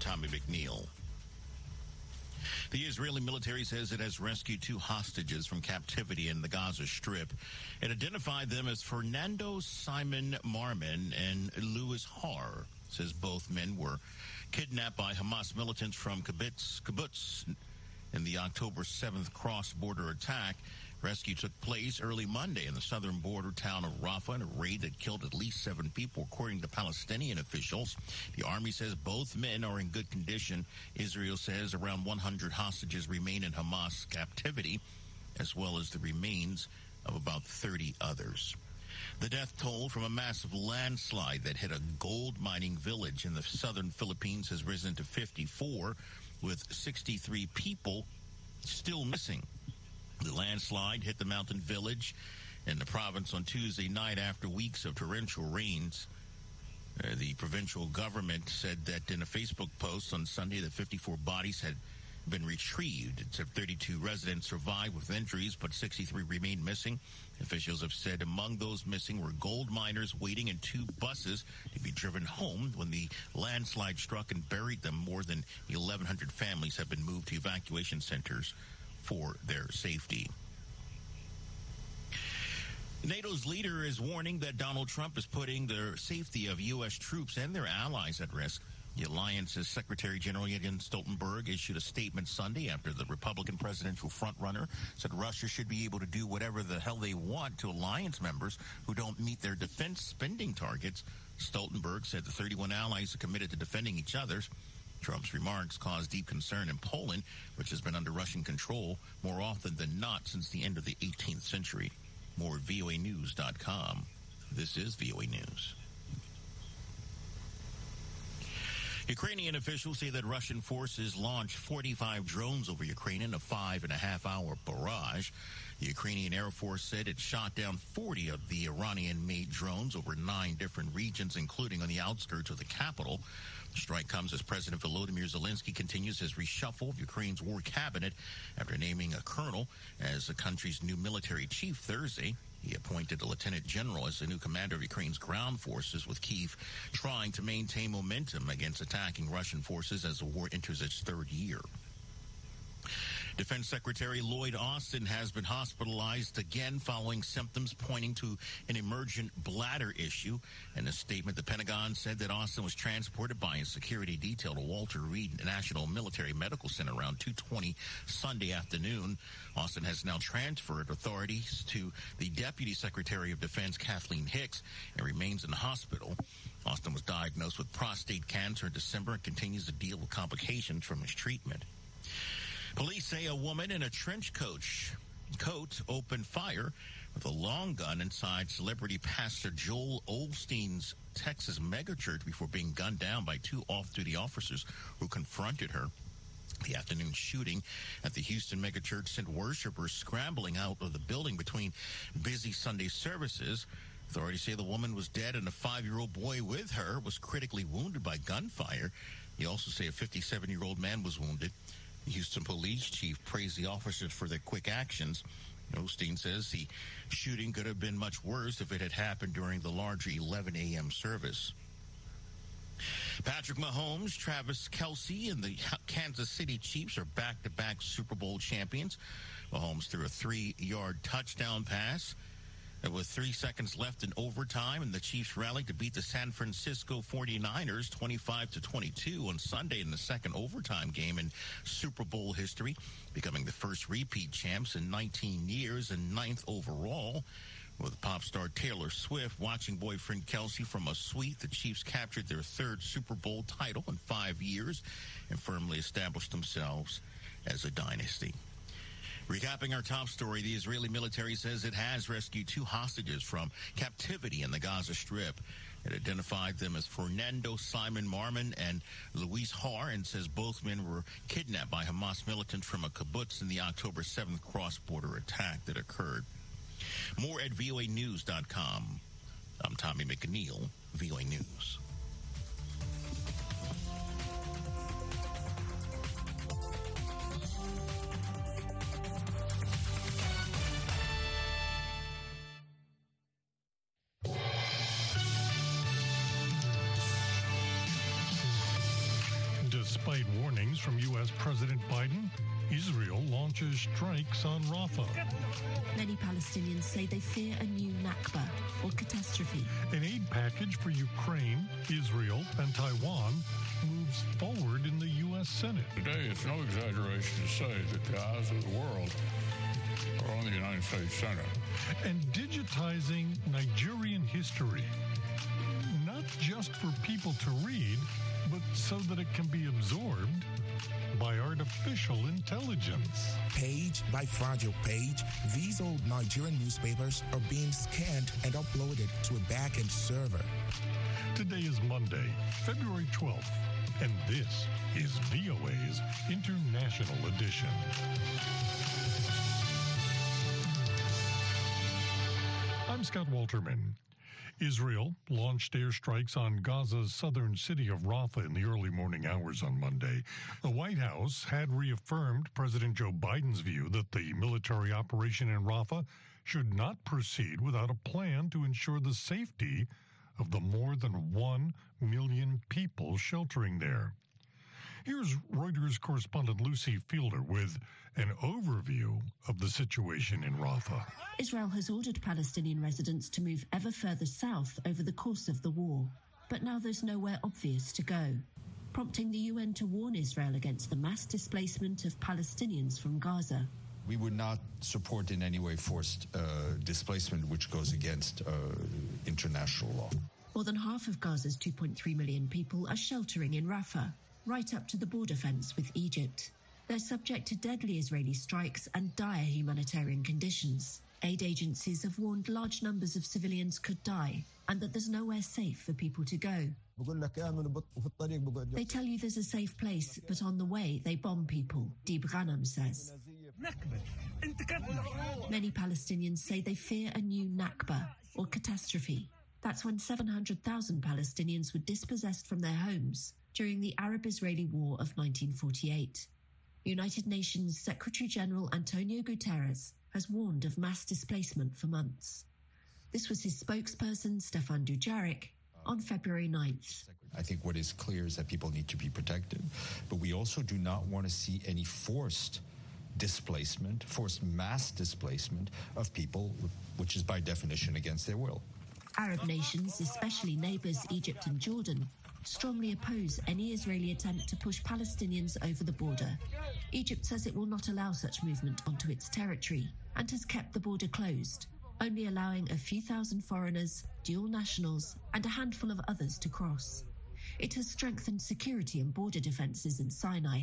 Tommy McNeil. The Israeli military says it has rescued two hostages from captivity in the Gaza Strip. It identified them as Fernando Simon Marman and Louis Har. Says both men were kidnapped by Hamas militants from kibbutz, kibbutz in the October 7th cross-border attack. Rescue took place early Monday in the southern border town of Rafah in a raid that killed at least seven people, according to Palestinian officials. The army says both men are in good condition. Israel says around 100 hostages remain in Hamas captivity, as well as the remains of about 30 others. The death toll from a massive landslide that hit a gold mining village in the southern Philippines has risen to 54, with 63 people still missing. The landslide hit the mountain village in the province on Tuesday night after weeks of torrential rains. Uh, the provincial government said that in a Facebook post on Sunday that 54 bodies had been retrieved. It said 32 residents survived with injuries, but 63 remain missing. Officials have said among those missing were gold miners waiting in two buses to be driven home when the landslide struck and buried them. More than 1,100 families have been moved to evacuation centers for their safety. NATO's leader is warning that Donald Trump is putting the safety of U.S. troops and their allies at risk. The alliance's Secretary General Jens Stoltenberg issued a statement Sunday after the Republican presidential frontrunner said Russia should be able to do whatever the hell they want to alliance members who don't meet their defense spending targets. Stoltenberg said the 31 allies are committed to defending each other's. Trump's remarks caused deep concern in Poland, which has been under Russian control more often than not since the end of the 18th century. More at voanews.com. This is VOA News. Ukrainian officials say that Russian forces launched 45 drones over Ukraine in a five and a half hour barrage. The Ukrainian Air Force said it shot down 40 of the Iranian made drones over nine different regions, including on the outskirts of the capital. Strike comes as President Volodymyr Zelensky continues his reshuffle of Ukraine's war cabinet after naming a colonel as the country's new military chief Thursday. He appointed a lieutenant general as the new commander of Ukraine's ground forces, with Kiev trying to maintain momentum against attacking Russian forces as the war enters its third year. Defense Secretary Lloyd Austin has been hospitalized again following symptoms pointing to an emergent bladder issue. In a statement, the Pentagon said that Austin was transported by a security detail to Walter Reed National Military Medical Center around 2:20 Sunday afternoon. Austin has now transferred authorities to the Deputy Secretary of Defense Kathleen Hicks and remains in the hospital. Austin was diagnosed with prostate cancer in December and continues to deal with complications from his treatment. Police say a woman in a trench coat coat opened fire with a long gun inside celebrity pastor Joel Osteen's Texas megachurch before being gunned down by two off-duty officers who confronted her. The afternoon shooting at the Houston megachurch sent worshipers scrambling out of the building between busy Sunday services. Authorities say the woman was dead and a five-year-old boy with her was critically wounded by gunfire. They also say a 57-year-old man was wounded. Houston police chief praised the officers for their quick actions. Osteen says the shooting could have been much worse if it had happened during the larger 11 a.m. service. Patrick Mahomes, Travis Kelce, and the Kansas City Chiefs are back to back Super Bowl champions. Mahomes threw a three yard touchdown pass with three seconds left in overtime, and the Chiefs rallied to beat the San Francisco 49ers 25 to 22 on Sunday in the second overtime game in Super Bowl history, becoming the first repeat champs in 19 years and ninth overall. With pop star Taylor Swift watching boyfriend Kelce from a suite, the Chiefs captured their third Super Bowl title in five years and firmly established themselves as a dynasty. Recapping our top story, the Israeli military says it has rescued two hostages from captivity in the Gaza Strip. It identified them as Fernando Simon Marman and Luis Har and says both men were kidnapped by Hamas militants from a kibbutz in the October 7th cross-border attack that occurred. More at voanews.com. I'm Tommy McNeil, VOA News. From U.S. President Biden, Israel launches strikes on Rafah. Many Palestinians say they fear a new Nakba or catastrophe. An aid package for Ukraine, Israel, and Taiwan moves forward in the U.S. Senate. Today, it's no exaggeration to say that the eyes of the world are on the United States Senate. And digitizing Nigerian history. Not just for people to read, but so that it can be absorbed by artificial intelligence. Page by fragile page, these old Nigerian newspapers are being scanned and uploaded to a back-end server. Today is Monday, February 12th, and this is VOA's International Edition. I'm Scott Walterman. Israel launched airstrikes on Gaza's southern city of Rafah in the early morning hours on Monday. The White House had reaffirmed President Joe Biden's view that the military operation in Rafah should not proceed without a plan to ensure the safety of the more than 1 million people sheltering there. Here's Reuters correspondent Lucy Fielder with an overview of the situation in Rafah. Israel has ordered Palestinian residents to move ever further south over the course of the war, but now there's nowhere obvious to go, prompting the UN to warn Israel against the mass displacement of Palestinians from Gaza. We would not support in any way forced uh, displacement, which goes against uh, international law. More than half of Gaza's 2.3 million people are sheltering in Rafah, right up to the border fence with Egypt. They're subject to deadly Israeli strikes and dire humanitarian conditions. Aid agencies have warned large numbers of civilians could die and that there's nowhere safe for people to go. They tell you there's a safe place, but on the way they bomb people, Deeb Ghanem says. Many Palestinians say they fear a new Nakba, or catastrophe. That's when 700,000 Palestinians were dispossessed from their homes during the Arab Israeli War of 1948. United Nations Secretary General Antonio Guterres has warned of mass displacement for months. This was his spokesperson, Stefan Dujarric, on February 9th. I think what is clear is that people need to be protected, but we also do not want to see any forced displacement, forced mass displacement of people, which is by definition against their will. Arab nations, especially neighbors Egypt and Jordan, strongly oppose any Israeli attempt to push Palestinians over the border. Egypt says it will not allow such movement onto its territory and has kept the border closed, only allowing a few thousand foreigners, dual nationals, and a handful of others to cross. It has strengthened security and border defences in Sinai.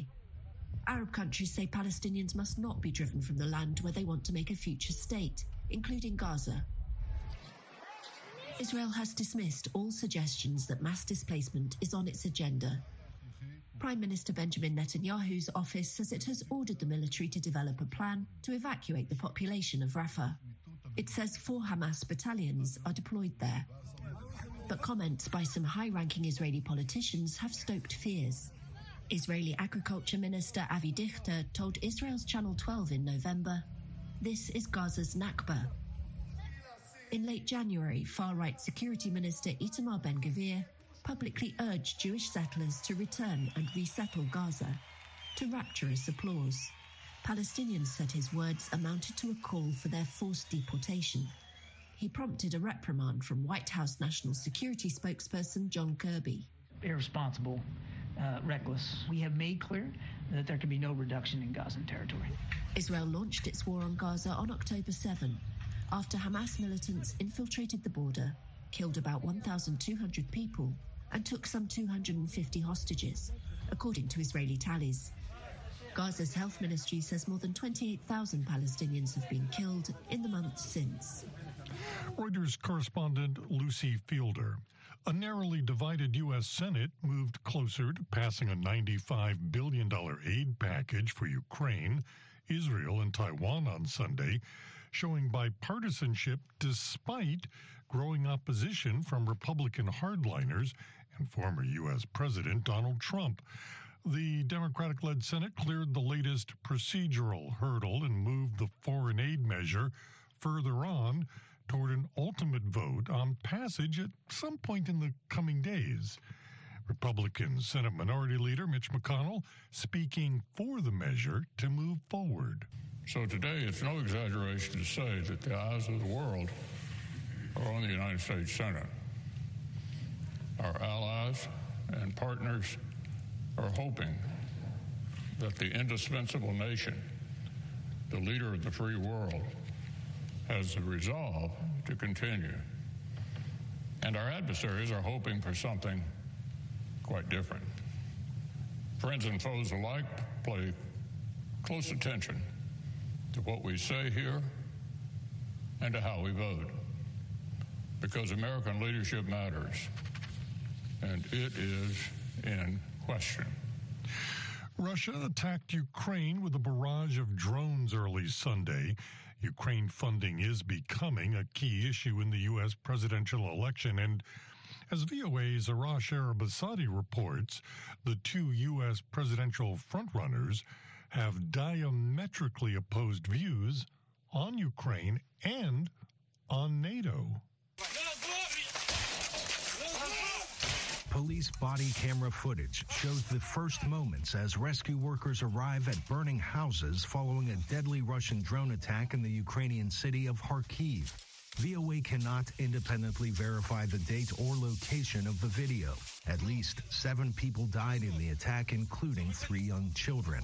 Arab countries say Palestinians must not be driven from the land where they want to make a future state, including Gaza, Israel has dismissed all suggestions that mass displacement is on its agenda. Prime Minister Benjamin Netanyahu's office says it has ordered the military to develop a plan to evacuate the population of Rafah. It says four Hamas battalions are deployed there. But comments by some high ranking Israeli politicians have stoked fears. Israeli Agriculture Minister Avi Dichter told Israel's Channel 12 in November this is Gaza's Nakba, in late January, far right Security Minister Itamar Ben Gvir publicly urged Jewish settlers to return and resettle Gaza, to rapturous applause. Palestinians said his words amounted to a call for their forced deportation. He prompted a reprimand from White House National Security spokesperson John Kirby. Irresponsible, uh, reckless. We have made clear that there can be no reduction in Gazan territory. Israel launched its war on Gaza on October 7 after Hamas militants infiltrated the border, killed about 1,200 people, and took some 250 hostages, according to Israeli tallies. Gaza's health ministry says more than 28,000 Palestinians have been killed in the months since. Reuters correspondent Lucy Fielder. A narrowly divided U.S. Senate moved closer to passing a $95 billion aid package for Ukraine, Israel, and Taiwan on Sunday, showing bipartisanship despite growing opposition from Republican hardliners and former U.S. President Donald Trump. The Democratic led Senate cleared the latest procedural hurdle and moved the foreign aid measure further on toward an ultimate vote on passage at some point in the coming days. Republican Senate Minority Leader Mitch McConnell speaking for the measure to move forward. So today, it's no exaggeration to say that the eyes of the world are on the United States Senate. Our allies and partners are hoping that the indispensable nation, the leader of the free world, has the resolve to continue. And our adversaries are hoping for something quite different. Friends and foes alike play close attention to what we say here and to how we vote. Because American leadership matters, and it is in question. Russia attacked Ukraine with a barrage of drones early Sunday. Ukraine funding is becoming a key issue in the U.S. presidential election. And as VOA's Arash Arabasadi reports, the two U.S. presidential frontrunners have diametrically opposed views on Ukraine and on NATO. Police body camera footage shows the first moments as rescue workers arrive at burning houses following a deadly Russian drone attack in the Ukrainian city of Kharkiv. VOA cannot independently verify the date or location of the video. At least seven people died in the attack, including three young children.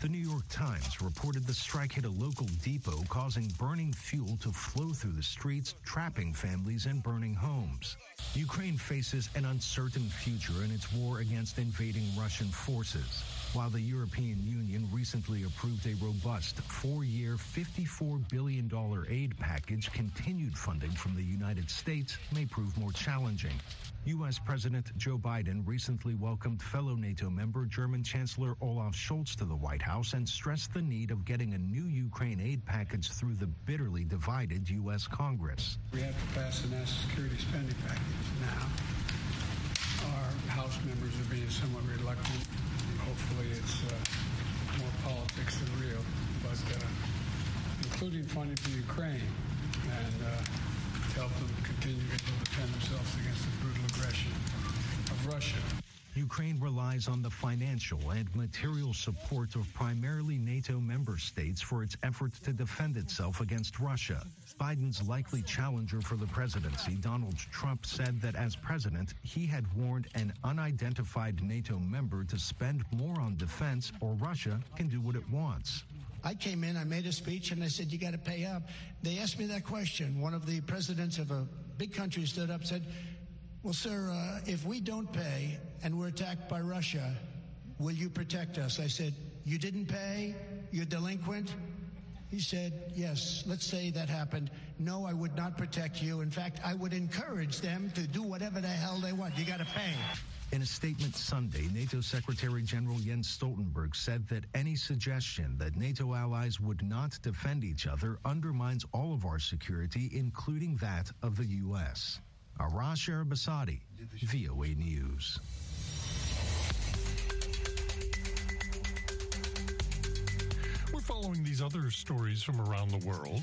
The New York Times reported the strike hit a local depot, causing burning fuel to flow through the streets, trapping families and burning homes. Ukraine faces an uncertain future in its war against invading Russian forces. While the European Union recently approved a robust four year, $54 billion aid package, continued funding from the United States may prove more challenging. U.S. President Joe Biden recently welcomed fellow NATO member German Chancellor Olaf Scholz to the White House and stressed the need of getting a new Ukraine aid package through the bitterly divided U.S. Congress. We have to pass a national security spending package now. Our House members are being somewhat reluctant. Hopefully, it's uh, more politics than real, but uh, including funding for Ukraine and uh, to help them continue to defend themselves against the brutal aggression of Russia. Ukraine relies on the financial and material support of primarily NATO member states for its efforts to defend itself against Russia. Biden's likely challenger for the presidency, Donald Trump, said that as president, he had warned an unidentified NATO member to spend more on defense or Russia can do what it wants. I came in, I made a speech, and I said, You got to pay up. They asked me that question. One of the presidents of a big country stood up and said, Well, sir, uh, if we don't pay and we're attacked by Russia, will you protect us? I said, You didn't pay? You're delinquent? He said, Yes, let's say that happened. No, I would not protect you. In fact, I would encourage them to do whatever the hell they want. You got to pay. In a statement Sunday, NATO Secretary General Jens Stoltenberg said that any suggestion that NATO allies would not defend each other undermines all of our security, including that of the U.S. Arash Arabasadi, VOA News. We're following these other stories from around the world.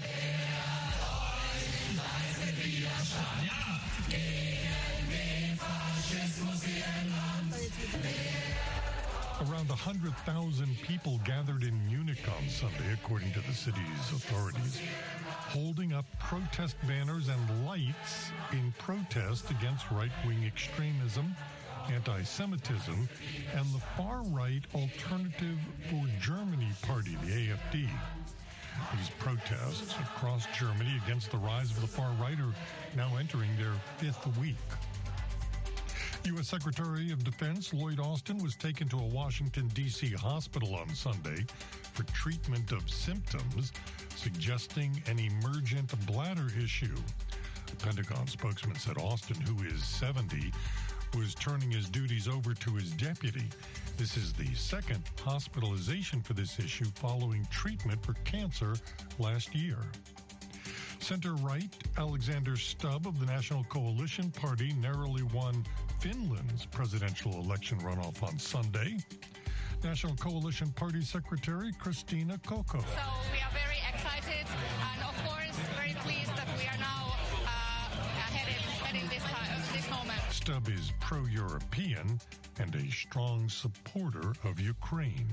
Around 100,000 people gathered in Munich on Sunday, according to the city's authorities, holding up protest banners and lights in protest against right wing extremism, anti Semitism, and the far right Alternative for Germany party, the AFD. These protests across Germany against the rise of the far right are now entering their fifth week. U.S. Secretary of Defense Lloyd Austin was taken to a Washington, D.C. hospital on Sunday for treatment of symptoms suggesting an emergent bladder issue. Pentagon spokesman said Austin, who is 70, was turning his duties over to his deputy. This is the second hospitalization for this issue following treatment for cancer last year. Center right Alexander Stubb of the National Coalition Party narrowly won Finland's presidential election runoff on Sunday. National Coalition Party Secretary Christina Kokko. So we are very excited and, of course, very pleased that we are now uh, heading, heading this, time, this moment. Stubb is pro European and a strong supporter of Ukraine.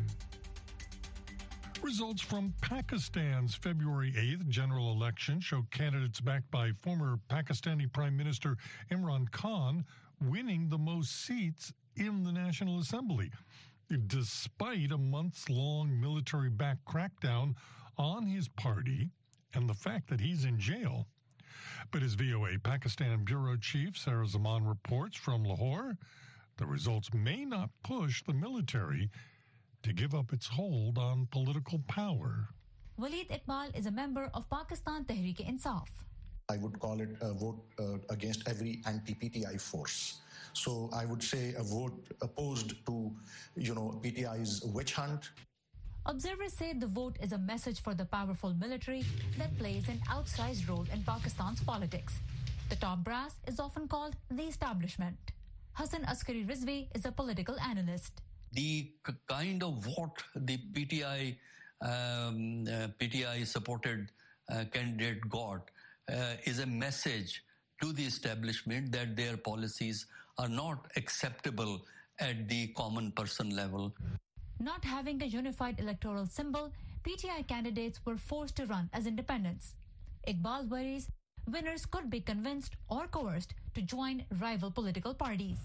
Results from Pakistan's February 8th general election show candidates backed by former Pakistani Prime Minister Imran Khan winning the most seats in the National Assembly, despite a months long military backed crackdown on his party and the fact that he's in jail. But as VOA Pakistan Bureau Chief Sarah Zaman reports from Lahore, the results may not push the military to give up its hold on political power. Waleed Iqbal is a member of Pakistan Tehreek-e-Insaf. I would call it a vote uh, against every anti-PTI force. So I would say a vote opposed to, you know, PTI's witch hunt. Observers say the vote is a message for the powerful military that plays an outsized role in Pakistan's politics. The top brass is often called the establishment. Hassan Askari Rizvi is a political analyst the kind of vote the PTI um, uh, PTI supported uh, candidate got uh, is a message to the establishment that their policies are not acceptable at the common person level. Not having a unified electoral symbol, PTI candidates were forced to run as independents. Iqbal worries winners could be convinced or coerced to join rival political parties.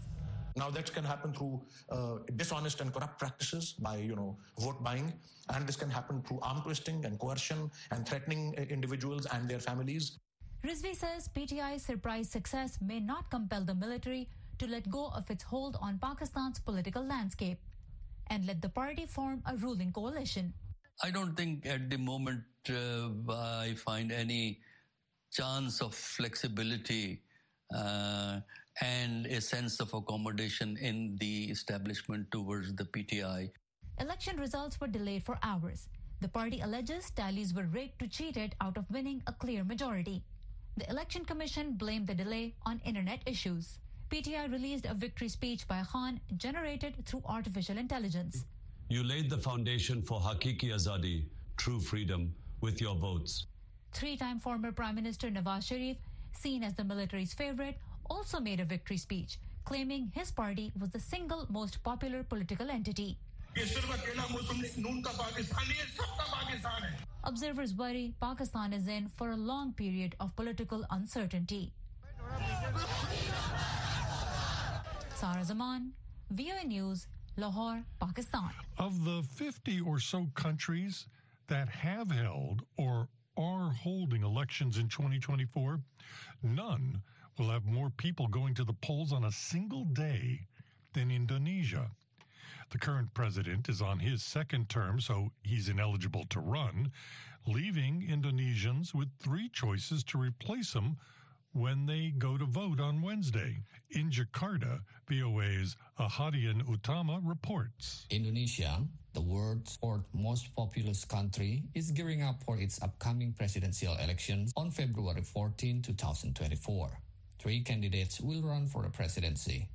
Now that can happen through uh, dishonest and corrupt practices by, you know, vote buying. And this can happen through arm twisting and coercion and threatening uh, individuals and their families. Rizvi says PTI's surprise success may not compel the military to let go of its hold on Pakistan's political landscape and let the party form a ruling coalition. I don't think at the moment uh, I find any chance of flexibility uh, and a sense of accommodation in the establishment towards the PTI. Election results were delayed for hours. The party alleges tallies were rigged to cheat it out of winning a clear majority. The Election Commission blamed the delay on internet issues. PTI released a victory speech by Khan generated through artificial intelligence. You laid the foundation for Hakiki Azadi, true freedom, with your votes. Three time former Prime Minister Nawaz Sharif, seen as the military's favorite, also made a victory speech, claiming his party was the single most popular political entity. Observers worry Pakistan is in for a long period of political uncertainty. Sarah Zaman, VOA News, Lahore, Pakistan. Of the 50 or so countries that have held or are holding elections in 2024, none will have more people going to the polls on a single day than Indonesia. The current president is on his second term, so he's ineligible to run, leaving Indonesians with three choices to replace him when they go to vote on Wednesday. In Jakarta, VOA's Ahadian Utama reports. Indonesia, the world's fourth most populous country, is gearing up for its upcoming presidential elections on February 14, 2024 three candidates will run for the presidency.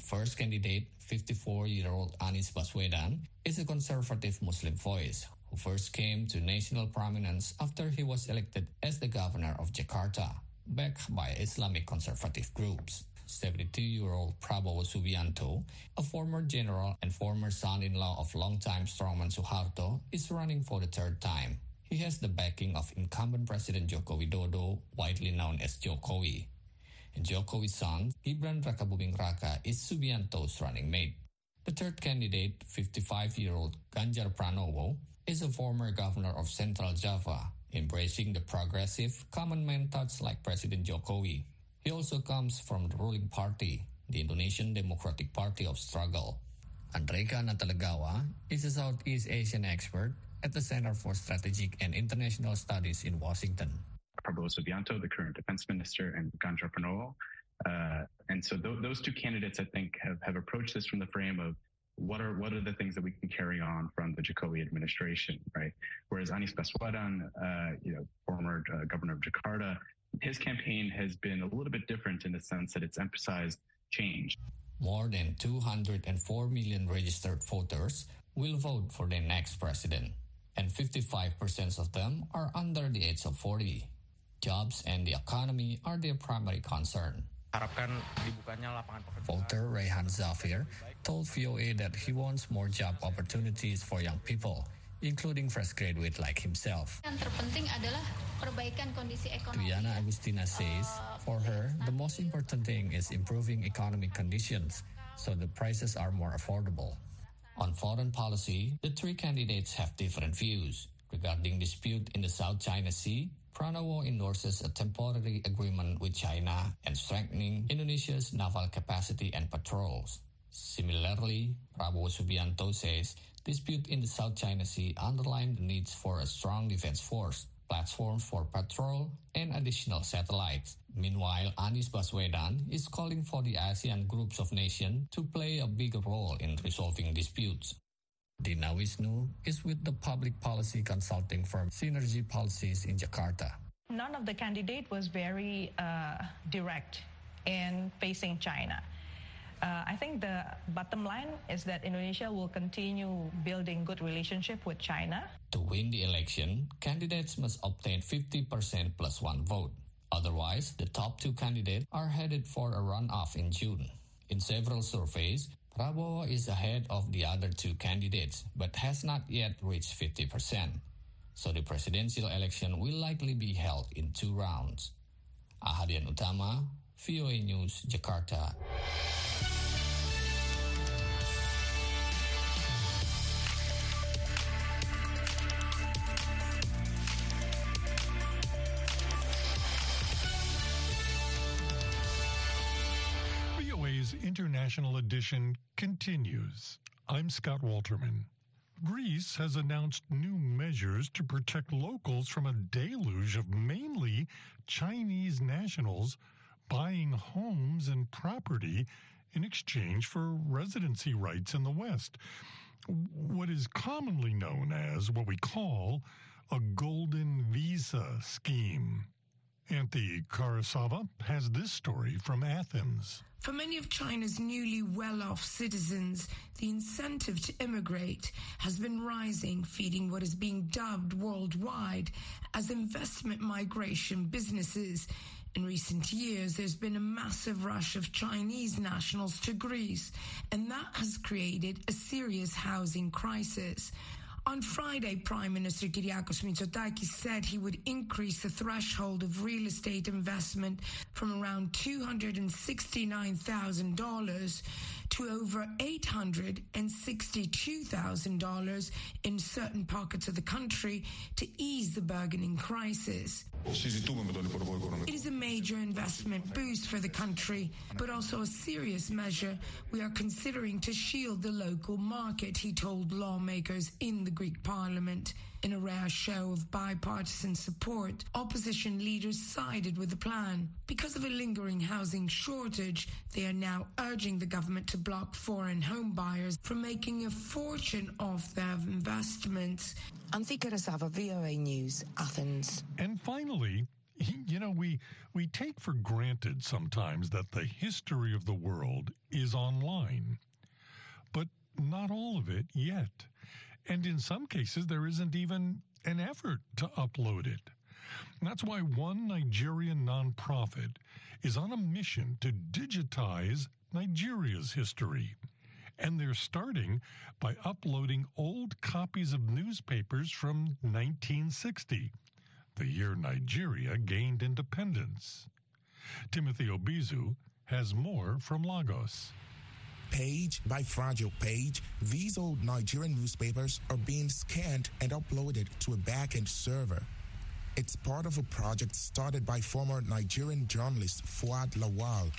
First candidate, 54-year-old Anies Baswedan, is a conservative Muslim voice who first came to national prominence after he was elected as the governor of Jakarta, backed by Islamic conservative groups. 72-year-old Prabowo Subianto, a former general and former son-in-law of longtime strongman Suharto, is running for the third time. He has the backing of incumbent President Joko Widodo, widely known as Jokowi, Jokowi's son, Gibran Rakabuming Raka, is Subianto's running mate. The third candidate, 55-year-old Ganjar Pranowo, is a former governor of Central Java, embracing the progressive, common man thoughts like President Jokowi. He also comes from the ruling party, the Indonesian Democratic Party of Struggle. Andreyka Natalegawa is a Southeast Asian expert at the Center for Strategic and International Studies in Washington. Prabowo Subianto, the current defense minister, and Ganjar Pranowo. Uh, and so th- those two candidates, I think, have, have approached this from the frame of what are what are the things that we can carry on from the Jokowi administration, right? Whereas Anies Baswedan, uh, you know, former uh, governor of Jakarta, his campaign has been a little bit different in the sense that it's emphasized change. More than 204 million registered voters will vote for the next president, and 55% of them are under the age of 40. Jobs and the economy are their primary concern. Voter Rehan Zafir told VOA that he wants more job opportunities for young people, including fresh graduates like himself. Yang terpenting adalah perbaikan kondisi ekonomi. Tuyana Agustina says, uh, for her, the most important thing is improving economic conditions so the prices are more affordable. On foreign policy, the three candidates have different views. Regarding dispute in the South China Sea, Pranowo endorses a temporary agreement with China and strengthening Indonesia's naval capacity and patrols. Similarly, Prabowo Subianto says dispute in the South China Sea underlined the needs for a strong defense force, platforms for patrol, and additional satellites. Meanwhile, Anies Baswedan is calling for the ASEAN groups of nations to play a bigger role in resolving disputes. Dinna Wisnu is with the public policy consulting firm Synergy Policies in Jakarta. None of the candidate was very uh, direct in facing China. Uh, I think the bottom line is that Indonesia will continue building good relationship with China. To win the election, candidates must obtain 50% plus one vote. Otherwise, the top two candidates are headed for a runoff in June. In several surveys, Prabowo is ahead of the other two candidates, but has not yet reached 50%. So the presidential election will likely be held in two rounds. Ahadian Utama, VOA News, Jakarta. International Edition continues. I'm Scott Walterman. Greece has announced new measures to protect locals from a deluge of mainly Chinese nationals buying homes and property in exchange for residency rights in the West. What is commonly known as what we call a golden visa scheme. Anthee Carassava has this story from Athens. For many of China's newly well off citizens, the incentive to immigrate has been rising, feeding what is being dubbed worldwide as investment migration businesses. In recent years, there's been a massive rush of Chinese nationals to Greece, and that has created a serious housing crisis. On Friday, Prime Minister Kyriakos Mitsotakis said he would increase the threshold of real estate investment from around $269,000 to over $862,000 in certain pockets of the country to ease the bargaining crisis. It is a major investment boost for the country, but also a serious measure we are considering to shield the local market, he told lawmakers in the Greek parliament. In a rare show of bipartisan support, opposition leaders sided with the plan. Because of a lingering housing shortage, they are now urging the government to block foreign home buyers from making a fortune off their investments. Anthee Carassava, VOA News, Athens. And finally, you know, we we take for granted sometimes that the history of the world is online, but not all of it yet. And in some cases, there isn't even an effort to upload it. That's why one Nigerian nonprofit is on a mission to digitize Nigeria's history. And they're starting by uploading old copies of newspapers from 1960, the year Nigeria gained independence. Timothy Obiezu has more from Lagos. Page by fragile page, these old Nigerian newspapers are being scanned and uploaded to a back-end server. It's part of a project started by former Nigerian journalist Fuad Lawal.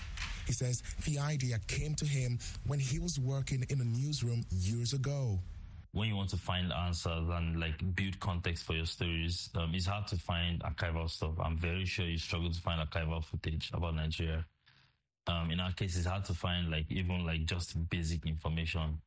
He says the idea came to him when he was working in a newsroom years ago. When you want to find answers and like build context for your stories, um, it's hard to find archival stuff. I'm very sure you struggle to find archival footage about Nigeria um, in our case, it's hard to find like even like just basic information.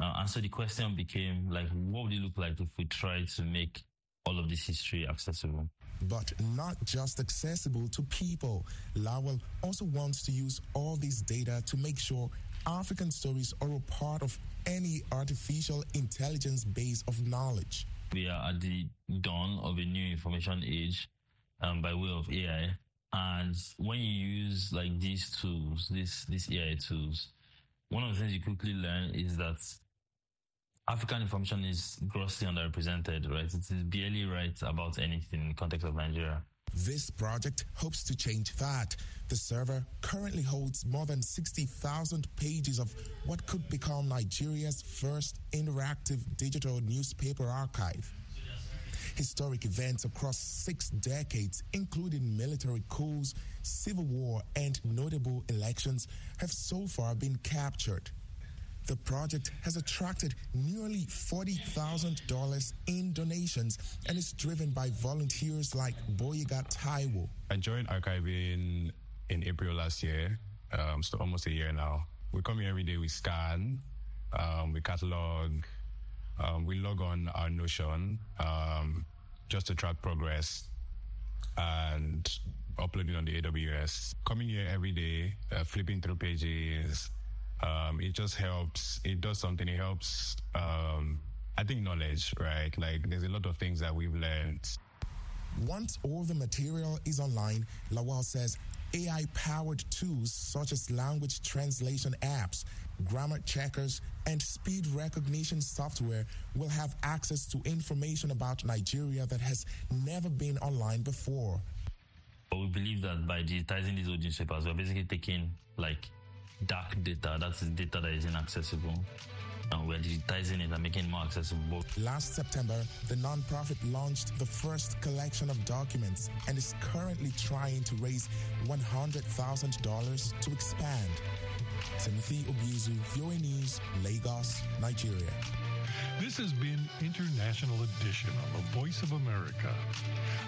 Uh, and so the question became like, what would it look like if we tried to make all of this history accessible? But not just accessible to people. Lawal also wants to use all this data to make sure African stories are a part of any artificial intelligence base of knowledge. We are at the dawn of a new information age um, by way of AI. And when you use like these tools, these these AI tools, one of the things you quickly learn is that African information is grossly underrepresented, right? It is barely right about anything in the context of Nigeria. This project hopes to change that. The server currently holds more than 60,000 pages of what could become Nigeria's first interactive digital newspaper archive. Historic events across six decades, including military coups, civil war, and notable elections, have so far been captured. The project has attracted nearly $40,000 in donations and is driven by volunteers like Boyega Taiwo. I joined archiving in April last year, um, so almost a year now. We come here every day, we scan, um, we catalog, um, we log on our Notion um, just to track progress and uploading on the AWS. Coming here every day, uh, flipping through pages, um, it just helps. It does something. It helps. Um, I think knowledge, right? Like there's a lot of things that we've learned. Once all the material is online, Lawal says AI powered tools such as language translation apps, grammar checkers, and speed recognition software will have access to information about Nigeria that has never been online before. But we believe that by digitizing these old newspapers, we're basically taking like dark data, that is data that is inaccessible. And we're digitizing it and making it more accessible. Last September, the nonprofit launched the first collection of documents and is currently trying to raise $100,000 to expand. Timothy Obiezu, VOA News, Lagos, Nigeria. This has been International Edition on the Voice of America.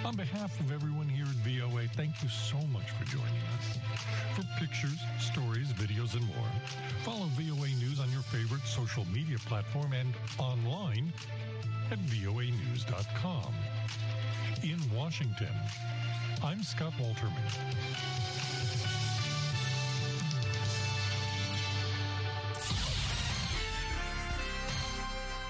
On behalf of everyone here at VOA, thank you so much for joining us. For pictures, stories, videos, and more, follow VOA News on your favorite social media platform and online at voanews.com. In Washington, I'm Scott Walterman.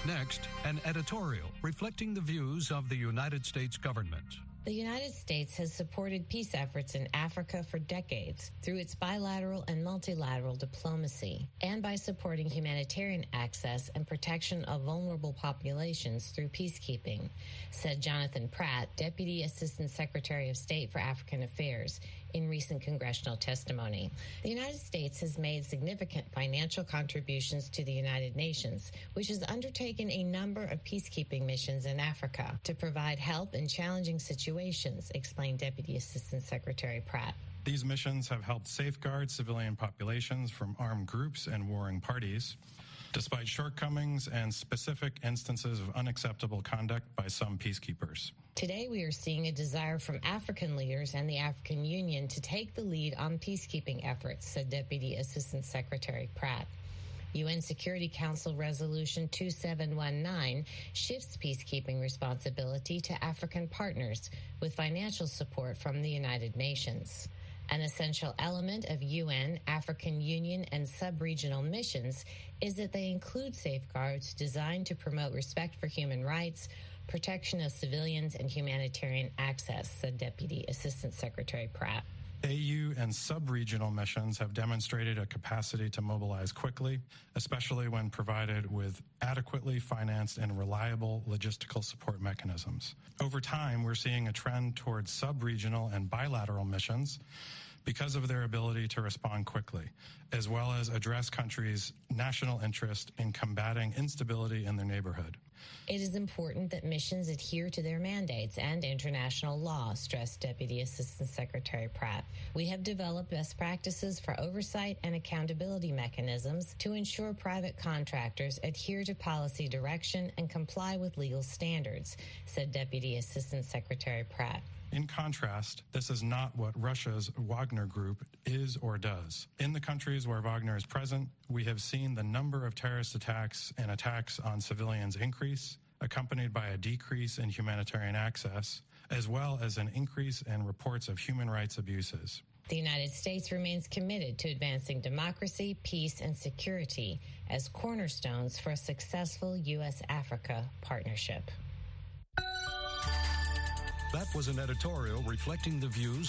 Next, an editorial reflecting the views of the United States government. The United States has supported peace efforts in Africa for decades through its bilateral and multilateral diplomacy and by supporting humanitarian access and protection of vulnerable populations through peacekeeping, said Jonathan Pratt, Deputy Assistant Secretary of State for African Affairs, in recent congressional testimony. The United States has made significant financial contributions to the United Nations, which has undertaken a number of peacekeeping missions in Africa to provide help in challenging situations, explained Deputy Assistant Secretary Pratt. These missions have helped safeguard civilian populations from armed groups and warring parties despite shortcomings and specific instances of unacceptable conduct by some peacekeepers. Today, we are seeing a desire from African leaders and the African Union to take the lead on peacekeeping efforts, said Deputy Assistant Secretary Pratt. UN Security Council Resolution 2719 shifts peacekeeping responsibility to African partners with financial support from the United Nations. An essential element of UN, African Union, and sub-regional missions is that they include safeguards designed to promote respect for human rights, protection of civilians, and humanitarian access, said Deputy Assistant Secretary Pratt. AU and sub-regional missions have demonstrated a capacity to mobilize quickly, especially when provided with adequately financed and reliable logistical support mechanisms. Over time, we're seeing a trend towards sub-regional and bilateral missions because of their ability to respond quickly, as well as address countries' national interest in combating instability in their neighborhood. It is important that missions adhere to their mandates and international law, stressed Deputy Assistant Secretary Pratt. We have developed best practices for oversight and accountability mechanisms to ensure private contractors adhere to policy direction and comply with legal standards, said Deputy Assistant Secretary Pratt. In contrast, this is not what Russia's Wagner Group is or does. In the countries where Wagner is present, we have seen the number of terrorist attacks and attacks on civilians increase, accompanied by a decrease in humanitarian access, as well as an increase in reports of human rights abuses. The United States remains committed to advancing democracy, peace, and security as cornerstones for a successful U.S. Africa partnership. That was an editorial reflecting the views